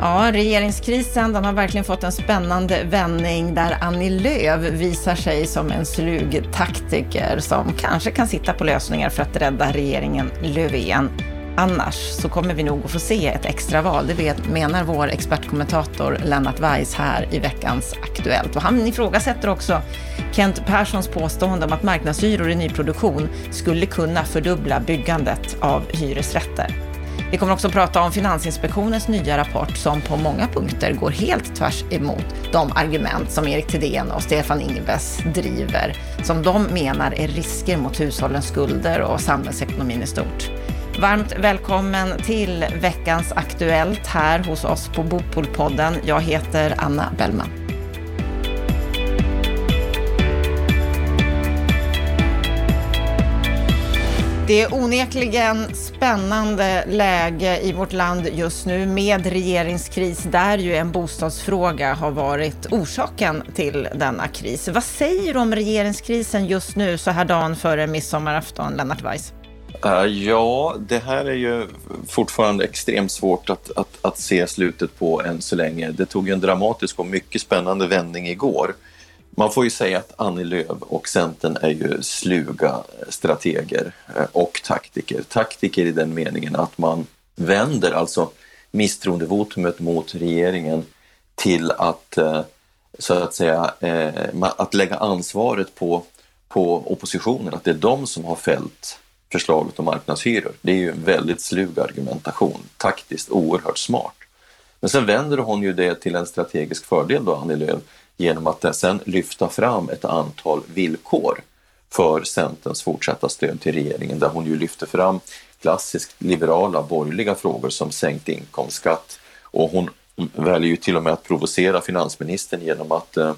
Ja, regeringskrisen den har verkligen fått en spännande vändning där Annie Lööf visar sig som en slug taktiker som kanske kan sitta på lösningar för att rädda regeringen Löfven. Annars så kommer vi nog att få se ett extraval, det vet, menar vår expertkommentator Lennart Weiss här i veckans Aktuellt. Och han ifrågasätter också Kent Perssons påstående om att marknadshyror i nyproduktion skulle kunna fördubbla byggandet av hyresrätter. Vi kommer också prata om Finansinspektionens nya rapport som på många punkter går helt tvärs emot de argument som Erik Thedéen och Stefan Ingves driver, som de menar är risker mot hushållens skulder och samhällsekonomin i stort. Varmt välkommen till veckans Aktuellt här hos oss på Bopolpodden. Jag heter Anna Bellman. Det är onekligen spännande läge i vårt land just nu med regeringskris där ju en bostadsfråga har varit orsaken till denna kris. Vad säger du om regeringskrisen just nu så här dagen före midsommarafton, Lennart Weiss? Eh, ja, det här är ju fortfarande extremt svårt att, att, att se slutet på än så länge. Det tog en dramatisk och mycket spännande vändning igår. Man får ju säga att Annie Lööf och Centern är ju sluga strateger eh, och taktiker. Taktiker i den meningen att man vänder alltså misstroendevotumet mot regeringen till att eh, så att säga eh, att lägga ansvaret på, på oppositionen, att det är de som har fällt förslaget om marknadshyror. Det är ju en väldigt slug argumentation, taktiskt oerhört smart. Men sen vänder hon ju det till en strategisk fördel då, Annie Lööf, genom att sen lyfta fram ett antal villkor för Centerns fortsatta stöd till regeringen där hon ju lyfter fram klassiskt liberala borgerliga frågor som sänkt inkomstskatt och hon väljer ju till och med att provocera finansministern genom att eh,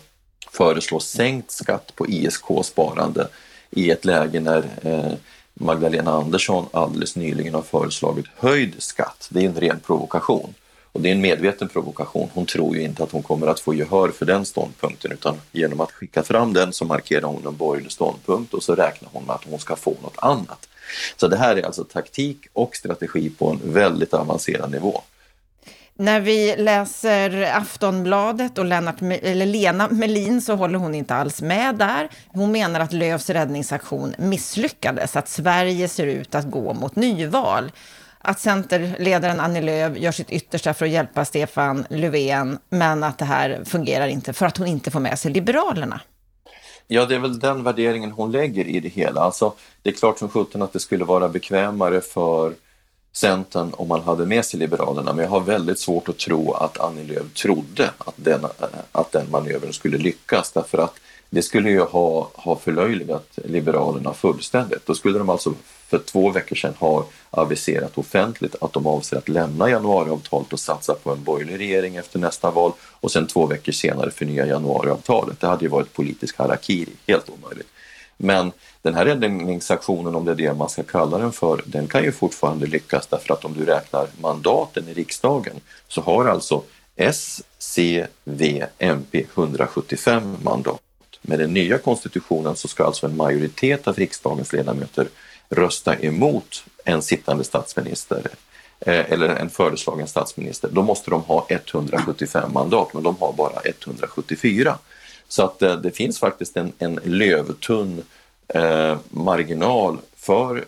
föreslå sänkt skatt på ISK-sparande i ett läge när eh, Magdalena Andersson alldeles nyligen har föreslagit höjd skatt. Det är en ren provokation. Och det är en medveten provokation. Hon tror ju inte att hon kommer att få gehör för den ståndpunkten utan genom att skicka fram den så markerar hon en borgerlig ståndpunkt och så räknar hon med att hon ska få något annat. Så det här är alltså taktik och strategi på en väldigt avancerad nivå. När vi läser Aftonbladet och Lennart, eller Lena Melin så håller hon inte alls med där. Hon menar att Löfs räddningsaktion misslyckades, att Sverige ser ut att gå mot nyval. Att Centerledaren Annie Lööf gör sitt yttersta för att hjälpa Stefan Löfven, men att det här fungerar inte för att hon inte får med sig Liberalerna. Ja, det är väl den värderingen hon lägger i det hela. Alltså, det är klart som sjutton att det skulle vara bekvämare för Centern om man hade med sig Liberalerna, men jag har väldigt svårt att tro att Annie Lööf trodde att den, att den manövern skulle lyckas därför att det skulle ju ha, ha förlöjligat Liberalerna fullständigt. Då skulle de alltså för två veckor sedan ha aviserat offentligt att de avser att lämna januariavtalet och satsa på en borgerlig regering efter nästa val och sen två veckor senare förnya januariavtalet. Det hade ju varit politisk harakiri, helt omöjligt. Men den här räddningsaktionen, om det är det man ska kalla den för, den kan ju fortfarande lyckas därför att om du räknar mandaten i riksdagen så har alltså S, C, V, MP 175 mandat. Med den nya konstitutionen så ska alltså en majoritet av riksdagens ledamöter rösta emot en sittande statsminister eh, eller en föreslagen statsminister. Då måste de ha 175 mandat, men de har bara 174. Så att eh, det finns faktiskt en, en lövtunn eh, marginal för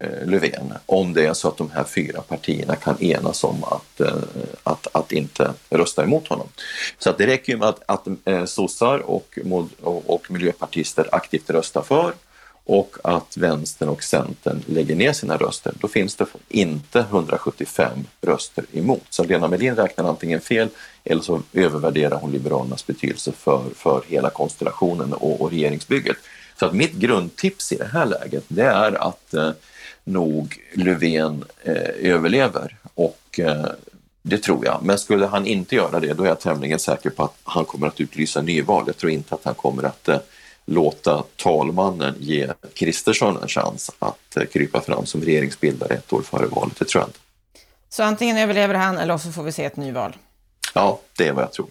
Eh, Löfven om det är så att de här fyra partierna kan enas om att, eh, att, att inte rösta emot honom. Så att det räcker ju med att, att eh, sossar och, och, och miljöpartister aktivt röstar för och att vänstern och centern lägger ner sina röster, då finns det inte 175 röster emot. Så Lena Melin räknar antingen fel eller så övervärderar hon Liberalernas betydelse för, för hela konstellationen och, och regeringsbygget. Så att mitt grundtips i det här läget det är att eh, nog Löfven eh, överlever och eh, det tror jag. Men skulle han inte göra det då är jag tämligen säker på att han kommer att utlysa nyval. Jag tror inte att han kommer att eh, låta talmannen ge Kristersson en chans att eh, krypa fram som regeringsbildare ett år före valet. Det tror jag inte. Så antingen överlever han eller så får vi se ett nyval? Ja, det är vad jag tror.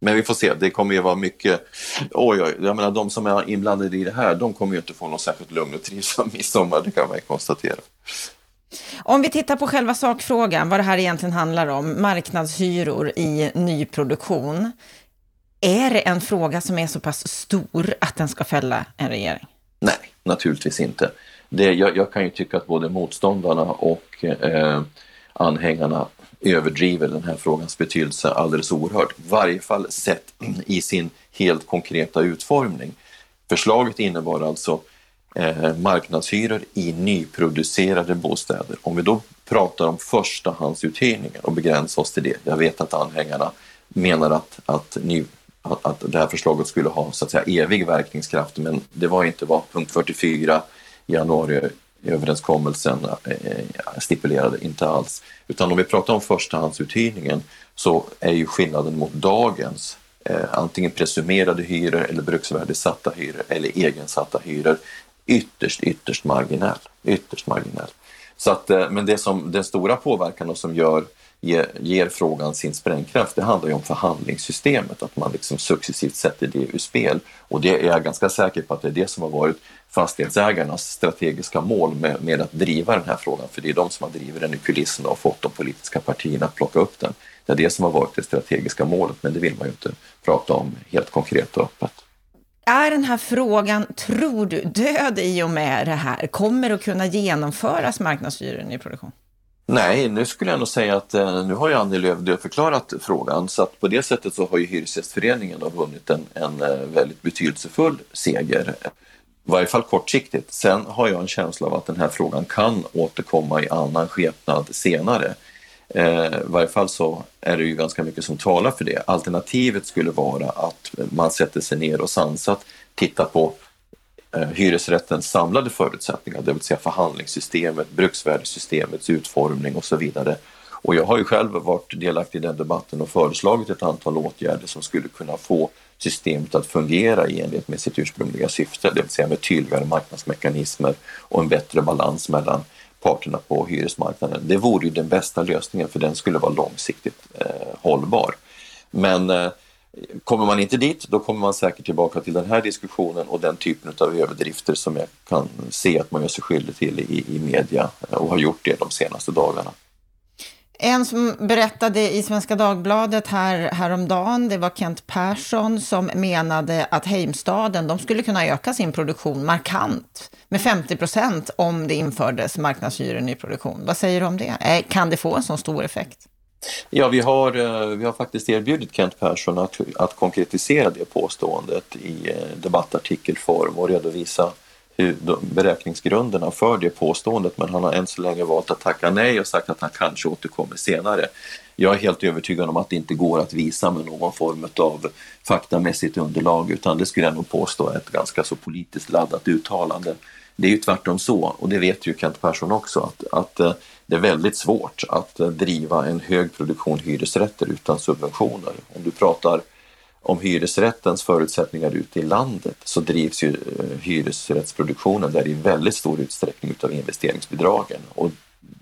Men vi får se, det kommer ju vara mycket, oj oj, jag menar de som är inblandade i det här, de kommer ju inte få någon särskilt lugn och trivsam midsommar, det kan man ju konstatera. Om vi tittar på själva sakfrågan, vad det här egentligen handlar om, marknadshyror i nyproduktion. Är det en fråga som är så pass stor att den ska fälla en regering? Nej, naturligtvis inte. Det, jag, jag kan ju tycka att både motståndarna och eh, anhängarna överdriver den här frågans betydelse alldeles oerhört. I varje fall sett i sin helt konkreta utformning. Förslaget innebar alltså eh, marknadshyror i nyproducerade bostäder. Om vi då pratar om förstahandsuthyrningen och begränsar oss till det. Jag vet att anhängarna menar att, att, ny, att det här förslaget skulle ha så att säga evig verkningskraft men det var inte vad punkt 44 i januari överenskommelsen eh, eh, stipulerade, inte alls. Utan om vi pratar om förstahandsuthyrningen så är ju skillnaden mot dagens eh, antingen presumerade hyror eller bruksvärdessatta hyror eller egensatta hyror ytterst, ytterst marginell. Ytterst marginell. Så att, men det som, den stora påverkan och som gör, ger, ger, frågan sin sprängkraft, det handlar ju om förhandlingssystemet, att man liksom successivt sätter det ur spel. Och det är jag ganska säker på att det är det som har varit fastighetsägarnas strategiska mål med, med att driva den här frågan, för det är de som har drivit den i kulisserna och fått de politiska partierna att plocka upp den. Det är det som har varit det strategiska målet, men det vill man ju inte prata om helt konkret och öppet. Är den här frågan, tror du, död i och med det här? Kommer att kunna genomföras marknadshyror i produktion? Nej, nu skulle jag nog säga att eh, nu har ju Annie Lööf förklarat frågan så att på det sättet så har ju Hyresgästföreningen vunnit en, en eh, väldigt betydelsefull seger. I varje fall kortsiktigt. Sen har jag en känsla av att den här frågan kan återkomma i annan skepnad senare. Eh, I varje fall så är det ju ganska mycket som talar för det. Alternativet skulle vara att man sätter sig ner och sansat tittar på Eh, hyresrättens samlade förutsättningar, det vill säga förhandlingssystemet, bruksvärdessystemets utformning och så vidare. Och jag har ju själv varit delaktig i den debatten och föreslagit ett antal åtgärder som skulle kunna få systemet att fungera i enlighet med sitt ursprungliga syfte, det vill säga med tydligare marknadsmekanismer och en bättre balans mellan parterna på hyresmarknaden. Det vore ju den bästa lösningen för den skulle vara långsiktigt eh, hållbar. Men eh, kommer man inte dit, då kommer man säkert tillbaka till den här diskussionen och den typen av överdrifter som jag kan se att man gör sig skyldig till i, i media och har gjort det de senaste dagarna. En som berättade i Svenska Dagbladet här, häromdagen, det var Kent Persson som menade att Heimstaden, de skulle kunna öka sin produktion markant med 50 procent om det infördes marknadshyror i nyproduktion. Vad säger du om det? Eh, kan det få en så stor effekt? Ja, vi har, eh, vi har faktiskt erbjudit Kent Persson att, att konkretisera det påståendet i eh, debattartikelform och redovisa hur beräkningsgrunderna för det påståendet men han har än så länge valt att tacka nej och sagt att han kanske återkommer senare. Jag är helt övertygad om att det inte går att visa med någon form av faktamässigt underlag utan det skulle jag nog påstå är ett ganska så politiskt laddat uttalande. Det är ju tvärtom så, och det vet ju Kent Persson också, att, att eh, det är väldigt svårt att eh, driva en hög produktion hyresrätter utan subventioner. Om du pratar om hyresrättens förutsättningar ute i landet så drivs ju eh, hyresrättsproduktionen där i väldigt stor utsträckning utav investeringsbidragen och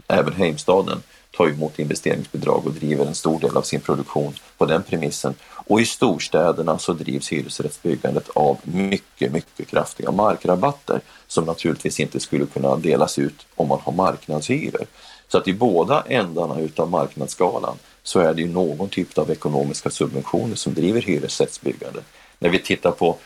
även Heimstaden tar emot investeringsbidrag och driver en stor del av sin produktion på den premissen. Och i storstäderna så drivs hyresrättsbyggandet av mycket, mycket kraftiga markrabatter som naturligtvis inte skulle kunna delas ut om man har marknadshyror. Så att i båda ändarna utav marknadsskalan så är det ju någon typ av ekonomiska subventioner som driver hyresrättsbyggande. När vi tittar på,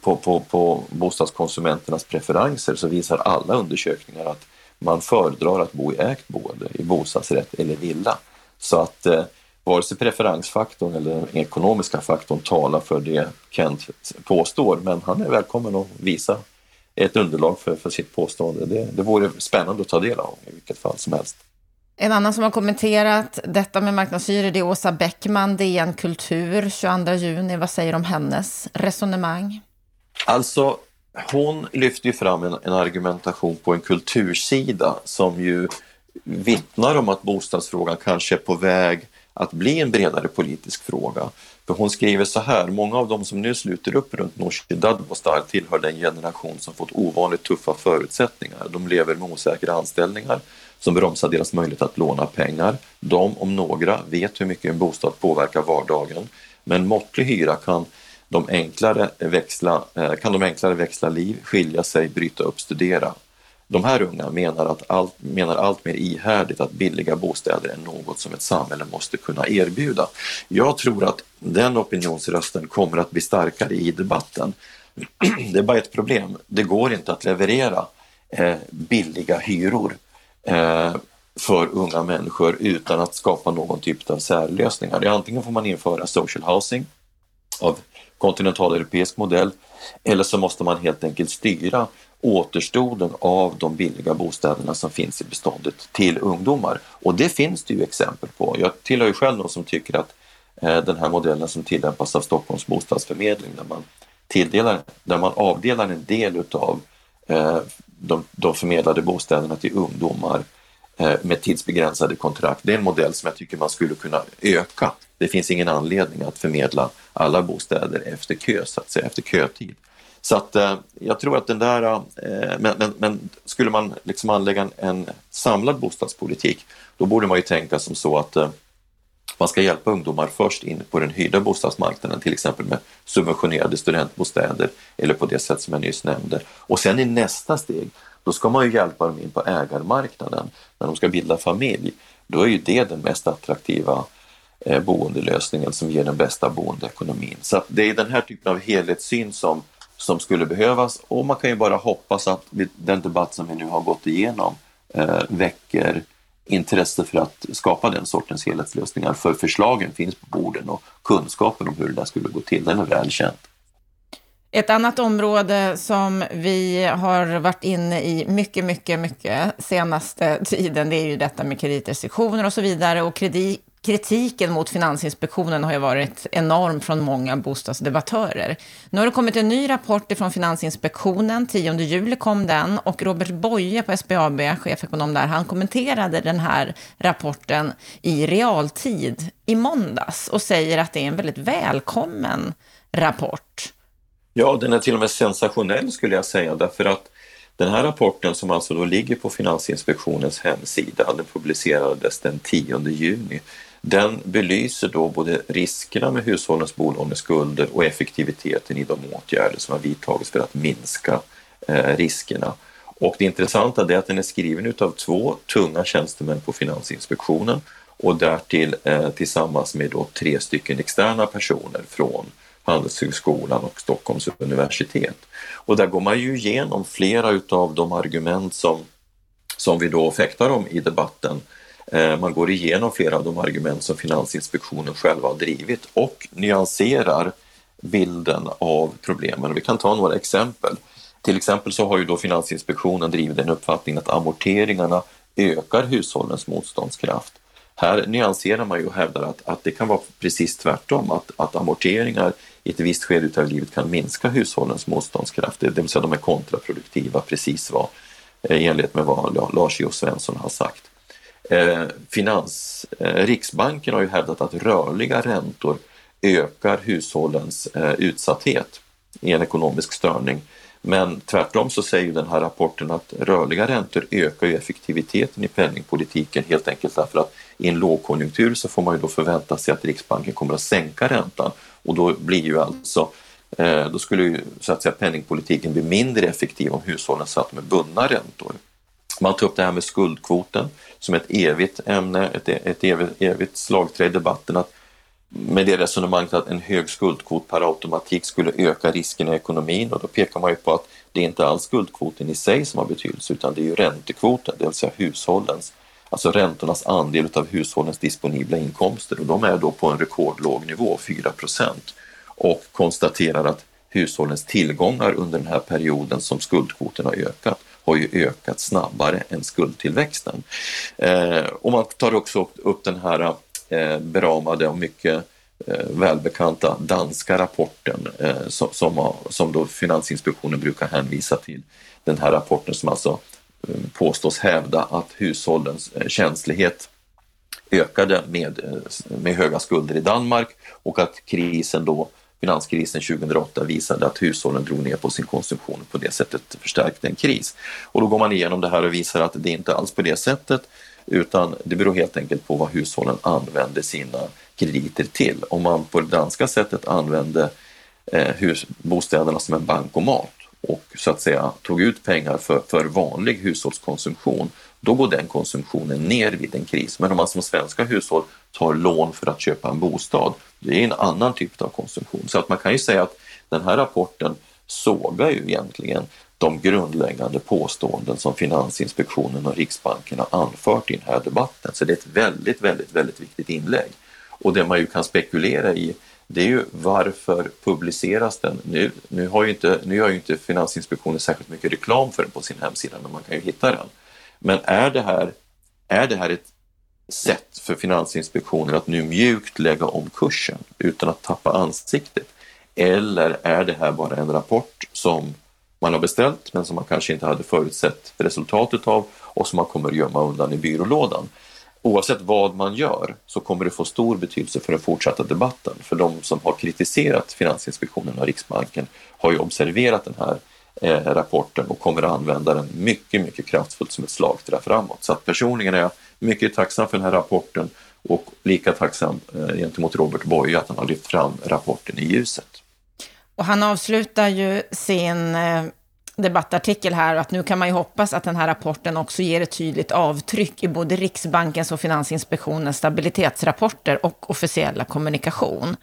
på, på, på bostadskonsumenternas preferenser så visar alla undersökningar att man föredrar att bo i ägt boende, i bostadsrätt eller villa. Så att eh, vare sig preferensfaktorn eller den ekonomiska faktorn talar för det Kent påstår, men han är välkommen att visa ett underlag för, för sitt påstående. Det, det vore spännande att ta del av i vilket fall som helst. En annan som har kommenterat detta med marknadshyror det är Åsa Bäckman, DN Kultur, 22 juni. Vad säger du om hennes resonemang? Alltså, hon lyfter ju fram en, en, argumentation på en kultursida som ju vittnar om att bostadsfrågan kanske är på väg att bli en bredare politisk fråga. För hon skriver så här, många av de som nu sluter upp runt Nooshi Dadgostar tillhör den generation som fått ovanligt tuffa förutsättningar. De lever med osäkra anställningar som bromsar deras möjlighet att låna pengar. De, om några, vet hur mycket en bostad påverkar vardagen. men måttlig hyra kan de enklare växla, eh, kan de enklare växla liv, skilja sig, bryta upp, studera. de här unga menar, att allt, menar allt mer ihärdigt att billiga bostäder är något som ett samhälle måste kunna erbjuda. Jag tror att den opinionsrösten kommer att bli starkare i debatten. Det är bara ett problem. Det går inte att leverera eh, billiga hyror eh, för unga människor utan att skapa någon typ av särlösningar. Antingen får man införa social housing av kontinentaleuropeisk modell eller så måste man helt enkelt styra återstoden av de billiga bostäderna som finns i beståndet till ungdomar. Och det finns det ju exempel på. Jag tillhör ju själv de som tycker att eh, den här modellen som tillämpas av Stockholms bostadsförmedling där man, tilldelar, där man avdelar en del utav eh, de, de förmedlade bostäderna till ungdomar eh, Eh, med tidsbegränsade kontrakt. Det är en modell som jag tycker man skulle kunna öka. Det finns ingen anledning att förmedla alla bostäder efter kö, så att säga, efter kötid. Så att eh, jag tror att den där, eh, men, men, men, skulle man liksom anlägga en, en, samlad bostadspolitik, då borde man ju tänka som så att eh, man ska hjälpa ungdomar först in på den hyrda bostadsmarknaden, till exempel med subventionerade studentbostäder eller på det sätt som jag nyss nämnde. Och sen i nästa steg, då ska man ju hjälpa dem in på ägarmarknaden när de ska bilda familj. Då är ju det den mest attraktiva eh, boendelösningen som ger den bästa boendeekonomin. Så det är den här typen av helhetssyn som som skulle behövas och man kan ju bara hoppas att den debatt som vi nu har gått igenom eh, väcker intresse för att skapa den sortens helhetslösningar. För förslagen finns på borden och kunskapen om hur det där skulle gå till, den är välkänd. Ett annat område som vi har varit inne i mycket, mycket, mycket senaste tiden, det är ju detta med kreditrestriktioner och så vidare. Och kredit, kritiken mot Finansinspektionen har ju varit enorm från många bostadsdebattörer. Nu har det kommit en ny rapport från Finansinspektionen, 10 juli kom den, och Robert Boye på SBAB, chefekonom där, han kommenterade den här rapporten i realtid i måndags och säger att det är en väldigt välkommen rapport. Ja, den är till och med sensationell skulle jag säga, därför att den här rapporten som alltså då ligger på Finansinspektionens hemsida, den publicerades den 10 juni, den belyser då både riskerna med hushållens bolåneskulder och effektiviteten i de åtgärder som har vidtagits för att minska eh, riskerna. Och det intressanta är att den är skriven av två tunga tjänstemän på Finansinspektionen och därtill eh, tillsammans med då tre stycken externa personer från Handelshögskolan och Stockholms universitet. Och där går man ju igenom flera utav de argument som, som vi då fäktar om i debatten eh, man går igenom flera av de argument som Finansinspektionen själva har drivit och nyanserar bilden av problemen. Vi kan ta några exempel. Till exempel så har ju då Finansinspektionen drivit den uppfattningen att amorteringarna ökar hushållens motståndskraft. Här nyanserar man ju och hävdar att, att det kan vara precis tvärtom, att, att amorteringar i ett visst skede av livet kan minska hushållens motståndskraft, det vill säga de är kontraproduktiva, precis vad, eh, i enlighet med vad Lars Jo Svensson har sagt. Eh, finans, eh, Riksbanken har ju hävdat att rörliga räntor ökar hushållens eh, utsatthet i en ekonomisk störning. Men tvärtom så säger den här rapporten att rörliga räntor ökar ju effektiviteten i penningpolitiken helt enkelt därför att i en lågkonjunktur så får man ju då förvänta sig att Riksbanken kommer att sänka räntan och då blir ju alltså eh, då skulle ju så att säga penningpolitiken bli mindre effektiv om hushållen satt med bundna räntor. Man tar upp det här med skuldkvoten som ett evigt ämne, ett, ett evigt, evigt slagträ i debatten. Att med det resonemanget att en hög skuldkvot per automatik skulle öka risken i ekonomin. Och då pekar man ju på att det är inte alls skuldkvoten i sig som har betydelse utan det är ju räntekvoten, det vill säga hushållens, alltså räntornas andel av hushållens disponibla inkomster. Och de är då på en rekordlåg nivå, 4 procent, och konstaterar att hushållens tillgångar under den här perioden som skuldkvoten har ökat har ju ökat snabbare än skuldtillväxten. Eh, och man tar också upp den här eh, beramade och mycket eh, välbekanta danska rapporten eh, som, som, som då Finansinspektionen brukar hänvisa till. Den här rapporten som alltså eh, påstås hävda att hushållens eh, känslighet ökade med, eh, med höga skulder i Danmark och att krisen då finanskrisen 2008 visade att hushållen drog ner på sin konsumtion och på det sättet förstärkte en kris. Och då går man igenom det här och visar att det inte alls på det sättet utan det beror helt enkelt på vad hushållen använder sina krediter till. Om man på det danska sättet använde eh, hus, bostäderna som en bankomat och så att säga tog ut pengar för, för vanlig hushållskonsumtion, då går den konsumtionen ner vid en kris. Men om man som svenska hushåll tar lån för att köpa en bostad, det är en annan typ av konsumtion. Så att man kan ju säga att den här rapporten sågar ju egentligen de grundläggande påståenden som Finansinspektionen och Riksbanken har anfört i den här debatten. Så det är ett väldigt, väldigt, väldigt viktigt inlägg. Och det man ju kan spekulera i det är ju varför publiceras den nu? Nu, har ju inte, nu gör ju inte Finansinspektionen särskilt mycket reklam för den på sin hemsida, men man kan ju hitta den. Men är det här, är det här ett sätt för Finansinspektionen att nu mjukt lägga om kursen utan att tappa ansiktet? Eller är det här bara en rapport som man har beställt men som man kanske inte hade förutsett resultatet av och som man kommer gömma undan i byrålådan? Oavsett vad man gör så kommer det få stor betydelse för den fortsatta debatten. För de som har kritiserat Finansinspektionen och Riksbanken har ju observerat den här eh, rapporten och kommer att använda den mycket, mycket kraftfullt som ett slagträ framåt. Så att personligen är jag mycket tacksam för den här rapporten och lika tacksam eh, gentemot Robert Boye att han har lyft fram rapporten i ljuset. Och han avslutar ju sin eh, debattartikel här att nu kan man ju hoppas att den här rapporten också ger ett tydligt avtryck i både Riksbankens och Finansinspektionens stabilitetsrapporter och officiella kommunikation.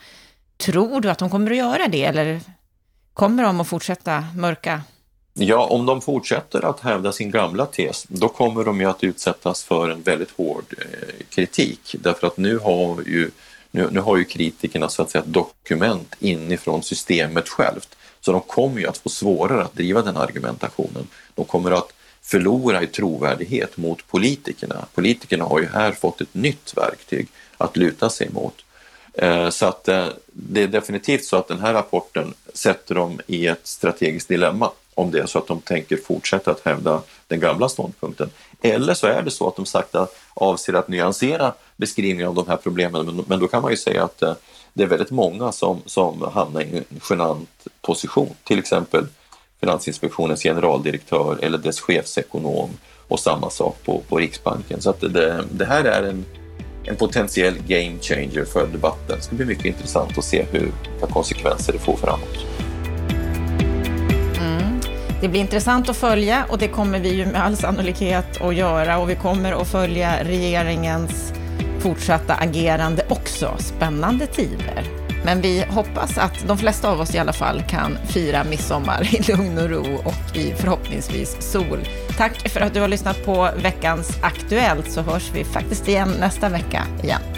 Tror du att de kommer att göra det eller kommer de att fortsätta mörka? Ja, om de fortsätter att hävda sin gamla tes, då kommer de ju att utsättas för en väldigt hård eh, kritik. Därför att nu har ju, nu, nu har ju kritikerna så att säga ett dokument inifrån systemet självt så de kommer ju att få svårare att driva den argumentationen. De kommer att förlora i trovärdighet mot politikerna. Politikerna har ju här fått ett nytt verktyg att luta sig mot. Eh, så att eh, det är definitivt så att den här rapporten sätter dem i ett strategiskt dilemma om det är så att de tänker fortsätta att hävda den gamla ståndpunkten. Eller så är det så att de sakta avser att nyansera beskrivningen av de här problemen, men då kan man ju säga att eh, det är väldigt många som, som hamnar i en genant position, till exempel Finansinspektionens generaldirektör eller dess chefsekonom och samma sak på, på Riksbanken. Så att det, det här är en, en potentiell game changer för debatten. Det ska bli mycket intressant att se hur, vilka konsekvenser det får framåt. Det blir intressant att följa och det kommer vi ju med all sannolikhet att göra och vi kommer att följa regeringens fortsatta agerande också. Spännande tider. Men vi hoppas att de flesta av oss i alla fall kan fira midsommar i lugn och ro och i förhoppningsvis sol. Tack för att du har lyssnat på veckans Aktuellt så hörs vi faktiskt igen nästa vecka igen.